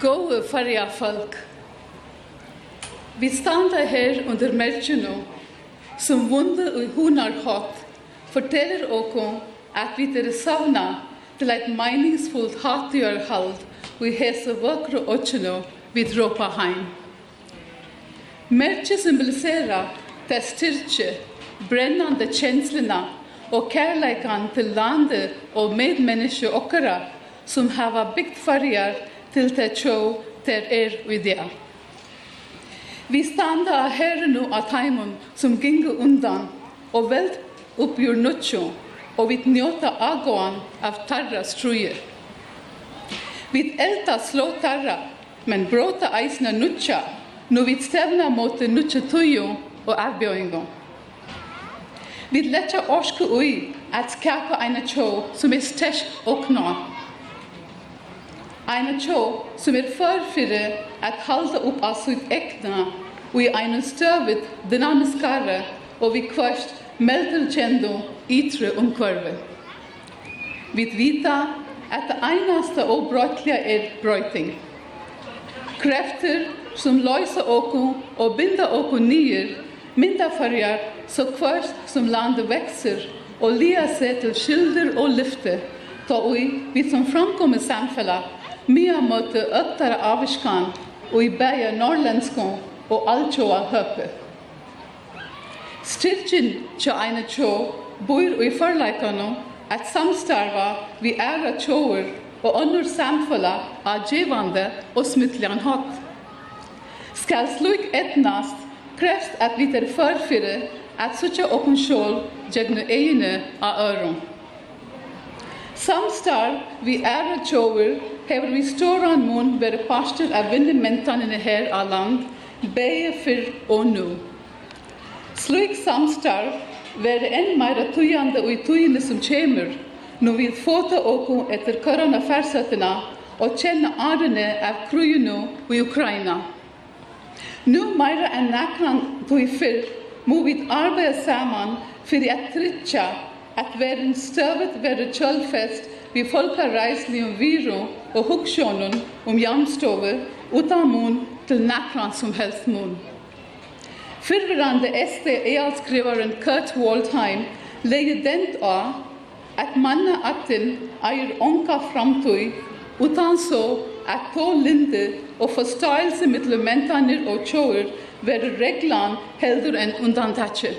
gode farja folk. Vi standa her under merkjeno, som vunde og hunar hatt, forteller okon at vi dere savna til eit meningsfullt hattgjørhald og i hese vokre åkjeno vi dråpa heim. Merkje symbolisera det styrke, brennande kjenslina og kærleikan til landet og medmenneske okkara som hava bygd farjar til det tjå der er uidea. Vi standa her nu av taimun som gingu undan og velt uppgjur nutsjo og vi njóta agåan av tarra strujer. Vi elta slå tarra, men bråta eisna nutsja, nu vi stevna mot nutsja tujo og avbjøyngo. Vi letja orske ui at skapa eina tjå som er stersk og knar Ein tjå som er förfyrre at halda upp av sitt äkna och i en stövigt dynamiskare och vi kvörst melterkändo yttre omkurve. Vi vita at det enaste och brotliga er bröjting. Kräfter som løysa oku och binda oku nyer, mindre farjar så kvörst som landet växer och lia sig till skylder och lyfte, ta vi, vi som framkommer samfella Mia måtte öttare avskan och i bäja norrländskan och alltjoa höppe. Stiltjen tja ene tjå bor i förläkarna at samstarva vi ära tjåer og annor samfulla av djevande og smittligan hatt. Skal slug etnast krevst at vi tar förfyrre at sucha okken sjål gjegnu egnu av öron. Samstar vi ära tjåer hefur vi stora mun vært parster av fundamentene her av land, beie fyrr og nu. Slik samstarv vært enn meira tøyande og i tøyene som kjemur, når vi fåta åko etter koronafersettina og kjenne arene av krujunu i Ukraina. Nu meira enn nekran tøy fyrr, må vi arbeida saman for at tritja at verden støvet være kjølfest vi folka reiselig om viru og hugskjånen om jamstove utan til nakran som helst mun. Fyrverande este ealskrivaren Kurt Waldheim leger dent av at manna atten eier onka framtøy utan så at to linde og forståelse mittel mentaner og tjoer være reglan heldur enn undantatje.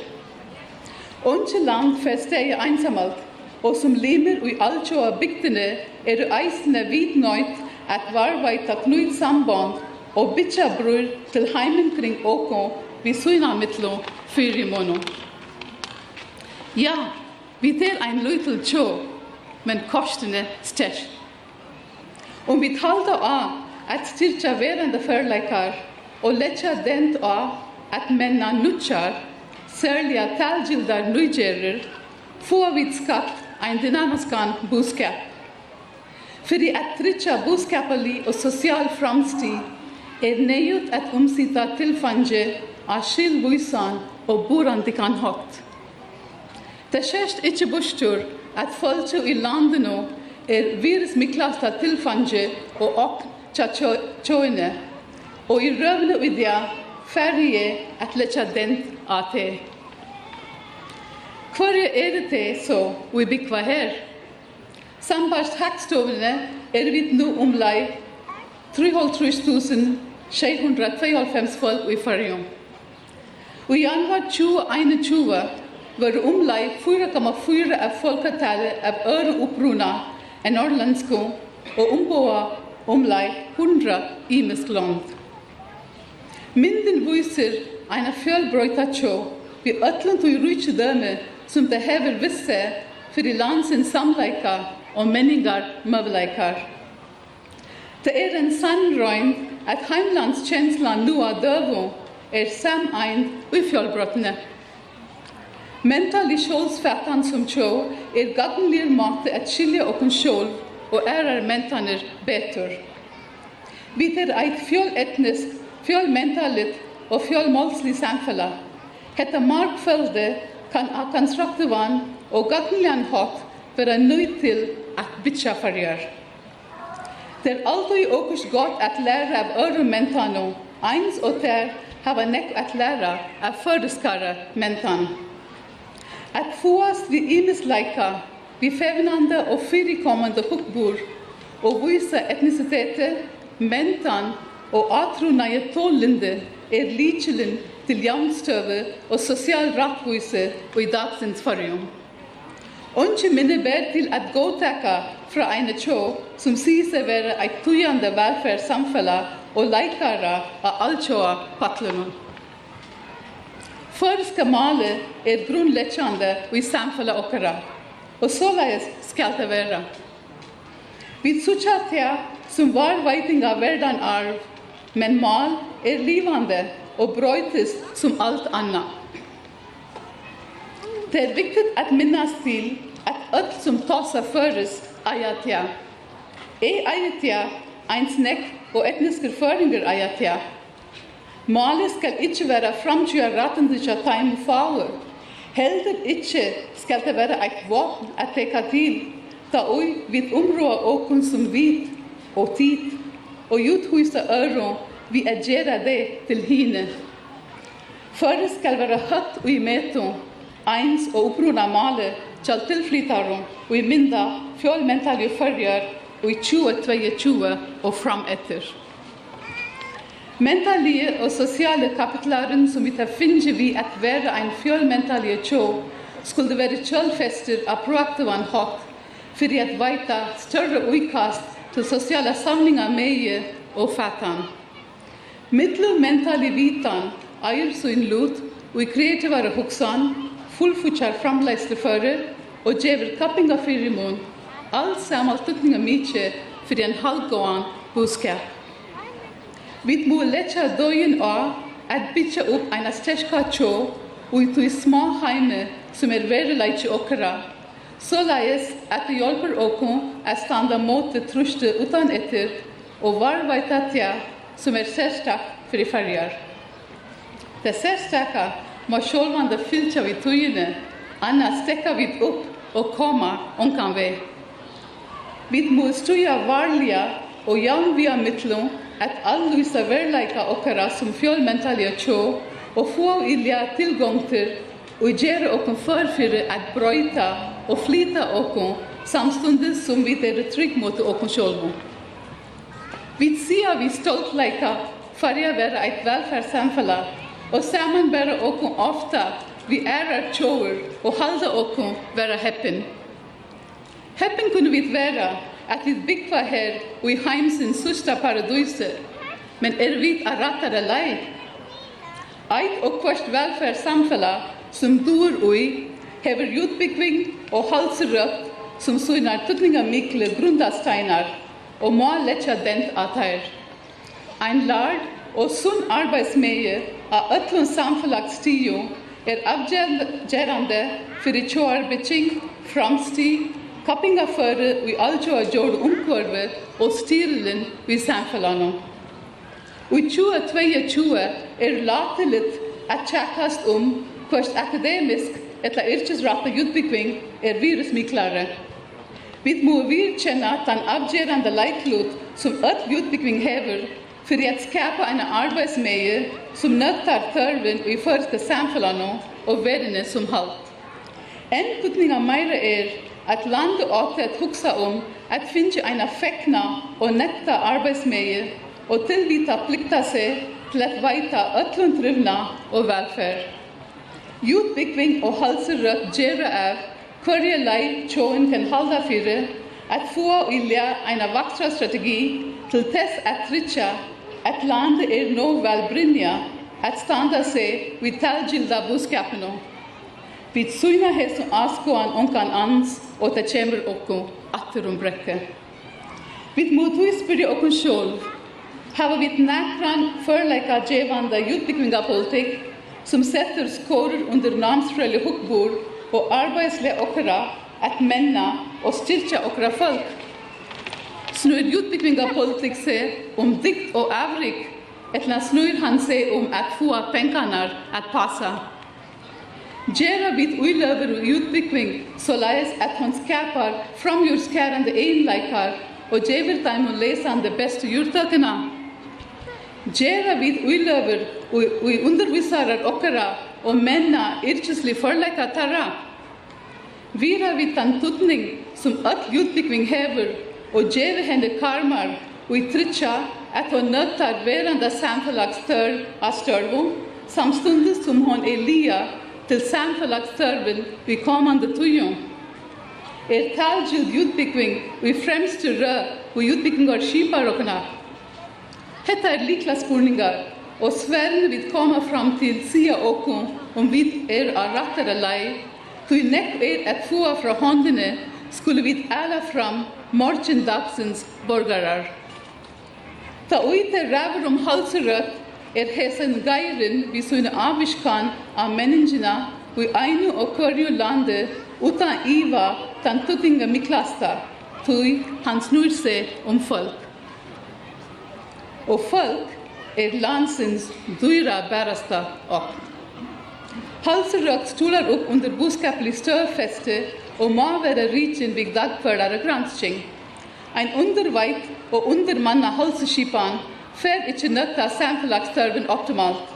Unge land festeie einsamalt og som limer i altjoa bygdene er du eisende vidnøyt at varvaita knuit samband og bytja brur til heimen kring åkå vi suina mittlo fyri mono. Ja, vi tel ein lytel tjo, men kostene styrk. Om vi talda av at styrkja verande førleikar og letja dent av at menna nutjar, særlig at talgildar nøygerer, få vi skapt ein dynamiskan boskap. Fyrir at tritja boskapali og sosial framsti er nøyut at umsita tilfange av skilvisan og borandikan hokt. Det skjerst ikkje bostur at folket i landene er virus miklasta tilfange og ok tja tjoine, og i røvne udia færje at letja dent av Hvor er det det så vi bygva her? Sambarst hakstovene er vi nå omlai 3.692 folk i Førjum. Og i januar 2021 var omlai 4,4 av folketallet av øre oppruna enn orlandsko og omboa omlai 100 imisk land. Minden viser eina fjølbrøyta tjå vi ötlant og rujtje døme som behøver visse for i landsens samleikar og menningar møvleikar. Det er en sannrøyn at heimlandskjenslan lua døvo er samein ui fjallbrottene. Mentali sjålsfettan som tjå er gadenlir måte at skilje og sjål og ærar mentaner betur. Vi er eit fjolletnisk, fjolmentalit og fjolmålslig samfella. Hetta markfølde kan ha konstruktivan og gagnlian hatt vera nøy til at bitcha farjar. Det er i okus godt at læra av øre mentano, eins og ter hava nekk at læra av føreskare mentan. At fåast vi imesleika, vi fevnande og fyrikommande hukbur, og vise etnisitetet, mentan og atrunaje tålende er likjelin til jamstøve og sosial rattvise og i dagsens farium. Ongi minne ber til at gå fra eine tjå som sier seg være eit tujande velferdssamfella og leikara av alltjåa patlunum. Føreska male er grunnleggjande i samfella okkara, og såleis skal det være. Vi suttja som var veiting av verdan arv, men mal er livande og brøytes som alt annet. Det er viktig at minnes til at alt som tas av føres eier til. Jeg eier til en snekk og etniske føringer eier til. Målet skal ikke være fremtiden retten til å ta inn fager. Heldig ikke skal det være et våpen at det til, da ui vid området åken som vit og tid, og uthuset øren vi agera det til hine. Førre skal være høtt og i meto, eins og opprona male til tilflytarum og i mynda fjolmentalje førjer og i 2022 og fram etter. Mentalje og sosiale kapitlaren som vi tar finne vi at være ein fjolmentalje tjå, skulle være kjallfester av proaktivan hatt, fyrir at veita større uikast til sosiale samlingar meie og fatan. Mittler mentali vitan eier sin lut og i kreativare hoksan fullfutjar framleislefører og djever kappinga fyrir i mun, all samal tukninga mitje fyrir en halvgåan buskap. Vit må letja døyen av at bytja opp eina stjerska tjå og i tui små heime som er verileitje okkara, såleis at det hjelper okkom at standa mot det truste utan etter og varvaita tja som er sérstak fyrir farjar. Det sérstaka må sjálvande fylltja vi tøyene, annars stekka vi upp og koma omkan vei. Vi må stuja varliga og jamvia mittlum at allvisa verleika okkara som fjallmentalia tjó og få ilja tilgång til og gjere okkom förfyrir at brøyta og flyta okkom samstundes som vi er trygg mot okkom sjálvum. Vi sier vi stolt leika for å være et velferdssamfunn, og sammen bare åkken ofte vi ærer tjover og halda åkken være heppen. Heppen kunne vi være at vi bygva her og i heimsens sørste paradiser, men er vi av rattere lei? Eit og kvart velferdssamfunn som dur ui hever utbyggving og halserøpt som søgnar tutninga mikle grundasteinar og må letja dent at her. Ein lard og sunn arbeidsmeie av ötlun samfellagstio er avgjerande fyrir tjóar beting, framsti, kappingaføre og algjóa jord umkurve og styrlin vi samfellanum. Og 2022 er latelit at tjekkast om um, kvart akademisk etla yrkesrata jutbyggving er virusmiklare. Vi må vidkänna at den avgörande leiklut som öll utbyggning hever för att skapa en arbetsmiljö som nöttar törven i första samhällena och världen som halt. En kutning av mig är att landet åter att huxa om att finna en fäckna och netta arbetsmiljö och tillvita plikta sig till att vajta ötlund trivna och välfärd. Utbyggning och halserött gärna är Kurje lei tjoen kan halda fyrre at få ilja eina vaktra strategi til tess at ritja at landet er no velbrynja at standa seg vid talgilda buskapeno. Vi tsuina her som askoan onkan ans og ta kjemmer okko atterum brekke. Vi motu spyrja okko sjolv hava vi nekran förleika djevanda utviklinga politik som setter skorer under namsfrelle hukbord og arbeidsle okra at menna og styrkja okra folk. Snur utbygging politik se seg om dikt og avrik, etla snur han se om at få penkanar at passa. Gjera vid uilöver og utbygging så leis at hon skapar framgjordskärande einleikar og djever dem og lesan det beste jordtakene. Gjera vid uiløver og undervisarar okkara og menna yrkeslig forleika tarra. Vira vi tann tutning som öll ljudbygving hever og djeve henne karmar og i trytja at hon nøttar veranda samförlagsstör av störvum samstundes som hon er lia till samförlagsstörven vi kommande tujum. Er talgjud ljudbygving och i främst rö og ljudbygvingar skipar och Hetta er likla spurningar Og Sverige vill komma fram til sia okkom om vi er av rättare lei. Tui nekk er et fua fra håndene skulle vi alla fram morgondagsens borgarar. Ta uite ræver om halserøtt er hesen geiren vi sunne avishkan av människorna vi einu og korju lande utan iva tan tuttinga miklasta, tui han snur seg om folk. Og folk er landsins dyra bærasta opp. Halserøk stolar opp under boskapelig størfeste og må være riken ved dagfördare gransking. Ein undervajt og undermanna halseskipan fer ikkje nøtta samfelagsstørven optimalt.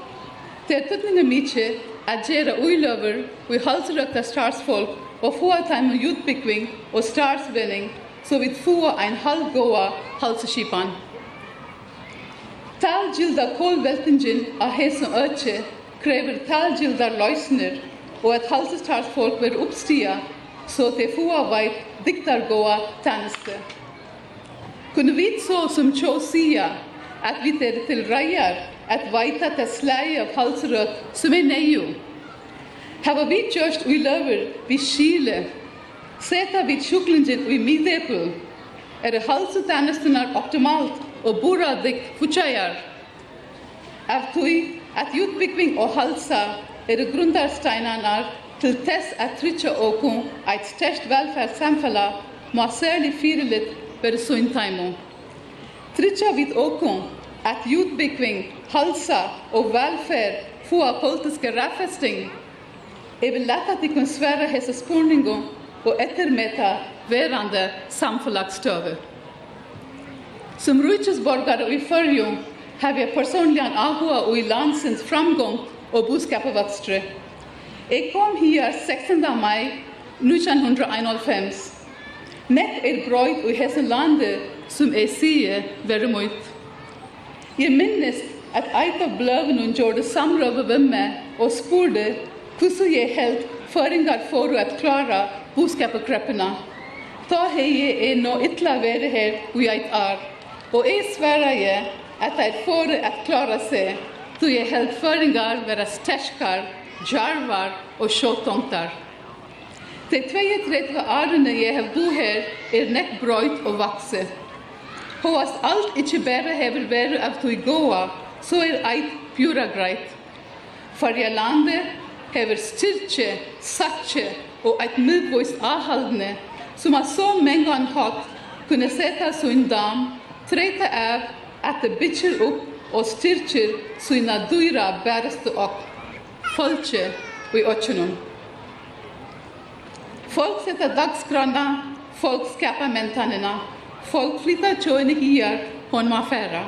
Det er tøttene mykje at gjere uiløver vi halserøkta starsfolk og få at heim utbyggving og starsvinning, så vi få ein halvgåa halseskipan. Talgilda kolveltingen av hesen øtje krever talgilda løsner og at halsestarfolk vil oppstia så te få veit diktargoa tæneste. Kunne vi så som tjå sia at vi er til reier at veita til slei av halsrøt som er neio. Hava vi gjørst ui løver vi skile, seta vi tjuklingen ui midepul, er halsetænestenar optimalt og buradik fuchayar. Avtui at utvikling og halsa er grundarsteinanar til tess at tricca okun eit størst velferdssamfella må særlig fyrirlit per suintaimu. Tricca vid okun at utvikling, halsa og velferd fua politiske raffesting. Jeg vil lette at de kan svære hese spurningu og ettermeta verande samfunnlagstøver. Som rujtjusborgare i Färjum har jag personligen avgått och i landsens framgång og budskap av Östre. Jeg kom her 16 mai 1991. Nett er brøyt i hessen landet som jeg sier väldigt mycket. Jeg minnes at eit av bløven hun gjorde samrøve med meg og spurte hvordan jeg helt föringar for å klare budskap och krepparna. Ta hej är nå ytla värre her och jag är. Og jeg sverger at jeg får at klare seg så jeg helt heltføringer være sterskere, djarvar og sjåtomter. De 32 årene jeg har bo her er nett brøyt og vakset. Håast alt ikke bare hever vært av tog gåa, så er eit pjura greit. For jeg landet hever styrke, satje og eit midvoist avhaldne, som har så mange anhatt kunne sette sin dam Treta er at det bytjer opp og styrkjer sina dyra bæreste opp, folke i åkjennom. Folk setter dagsgrønna, folk skapar mentanina, folk flyttar tjøyne hier hon ma færa.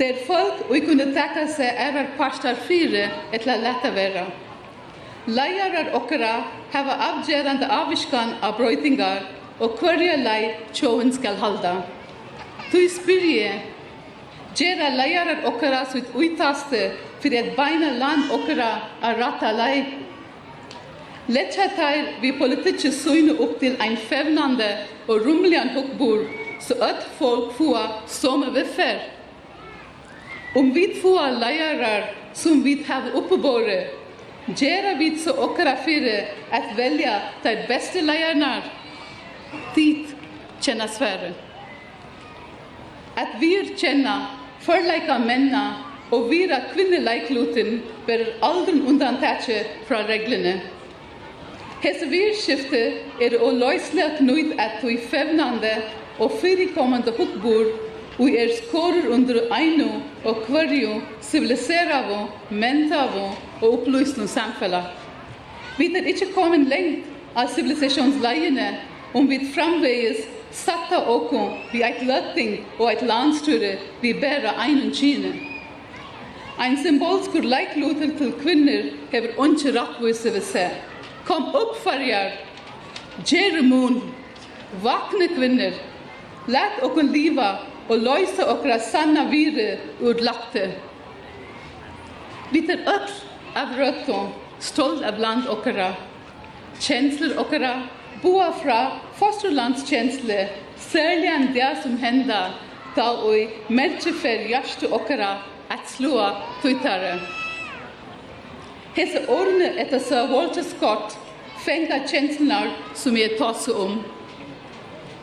er folk vi kunne takka seg erar parstar fire etla letta vera. Leiarar okkara hava avgjerande avviskan av brøytingar og hverja lei tjøven skal halda. Tu spyrje, gjerra leirar okkara sitt uitaste fyrir at beina land okkara a rata lei. Letja teir vi politiske søgne opp til ein fevnande og rumlian hukbur så at folk fua som veffer. Om vi fua leirar som vi har oppebåret, gjerra vi så okkara fyrir at velja teir beste leiarnar. Dit kjennes verre at virkjenna førleika menna og vira kvinneleiklutin ber aldrin undantatje fra reglene. Hese virskifte er å løyslega knuid at tui fevnande og fyrikommande hukbor og er skorer under einu og kvarju civiliseravo, mentavo og opplysnum samfella. Vi er ikkje kommet lengt av civilisasjonsleiene om vi framvegis satta okon vi eit løtting og eit landsture vi bæra einen kine. Ein symbolskur leiklotel til kvinner hever onge rattvise ved seg. Kom opp farjar, gjerre vakna vakne kvinner, let okon liva og løysa okra sanna vire ur lakte. Vi tar öll av røtton, stolt av land okra, kjensler okra, boa fra fosterlandskjensle, særlig enn det som henda da oi medje fer jastu okara at slua tuitare. Hese orne etter Sir Walter Scott fenga kjenslenar som jeg tåse om.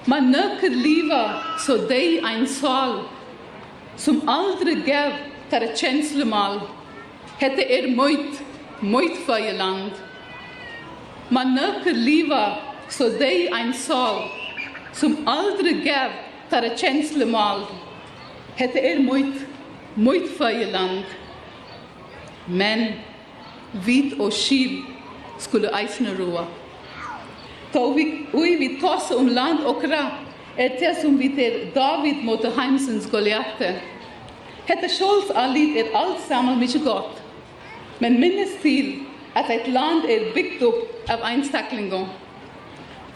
Man nøkker livet så dei ein sal som aldri gav tar kjenslemal. Hette er møyt, møyt feie land. Man nøkker livet så dei en sal som aldri gav tar et kjenslemal. Hette er mot, mot fejeland. Men vit og skil skulle eisne roa. Då vi, ui vi tosse om land og kra, er det som vi til David mot Heimsens Goliath. Hette sjåls allit er alt sammen mykje godt. Men minnes til at et land er bygd opp av einstaklinger.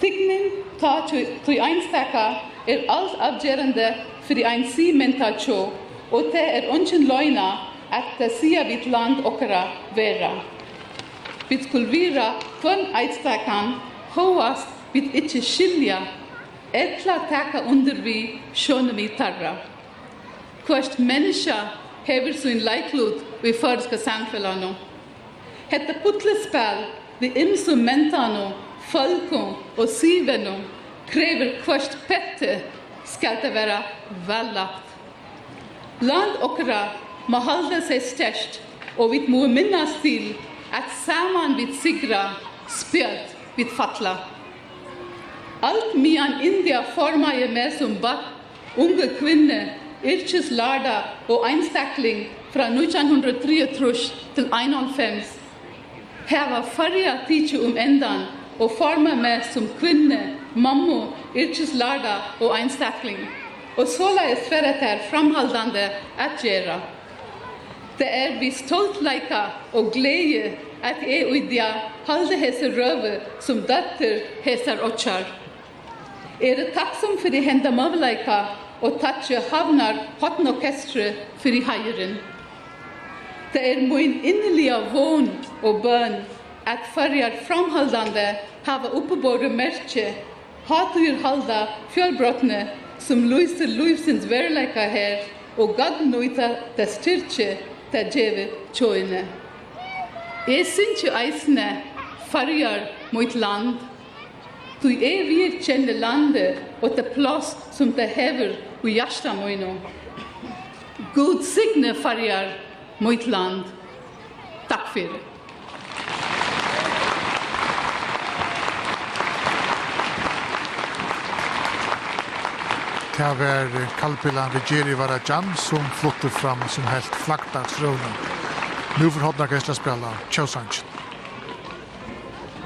Tigning ta tui einstaka er alt avgjerande för i ein si mentacho og det er onchen loina at det sia vid land okra vera. Vid kulvira kon einstakan hoas vit ikkje skilja etla taka under vi sjön vi tarra. Kvart menneska hever sin leiklud vi förska samfällano. Hetta putlespel vi imsu mentano Folkom og syvenom krever kvart pette skal det være vällagt. Land okra må hålla seg størst, og vi må minnas til at saman vi sigra spjöd vid fatla. Alt mian India formar jag med som batt, unge kvinne, yrkeslärda og einstakling fra 1903 til 1905 Her var farja tidsi um endan og forma meg som kvinne, mammo, yrkeslaga og einstakling. Og så la jeg det til framhaldande at gjera. Det er vi stoltleika og glede at jeg og dia halde hese røve som datter hesar okkar. Er det takksom for de henda mavleika og takkje havnar hotten orkestre for i heieren. Det er min innelige vån og bøn at farger framhaldande hava uppebåda merke, hatur halda fjölbrotne som lyser livsins verleika her og gadnøyta ta styrke ta djeve tjøyne. Jeg synes jo eisne farger mot land, Du er vi kjenne landet og det plass som det hever og hjärsta møyno. God signe farger mot land. Takk fyrir. Det var Kalpilan Regeri Varajan som flottet fram som helt flaggdagsrövning. Nu får Hodna Gästla spela Tjausanchen.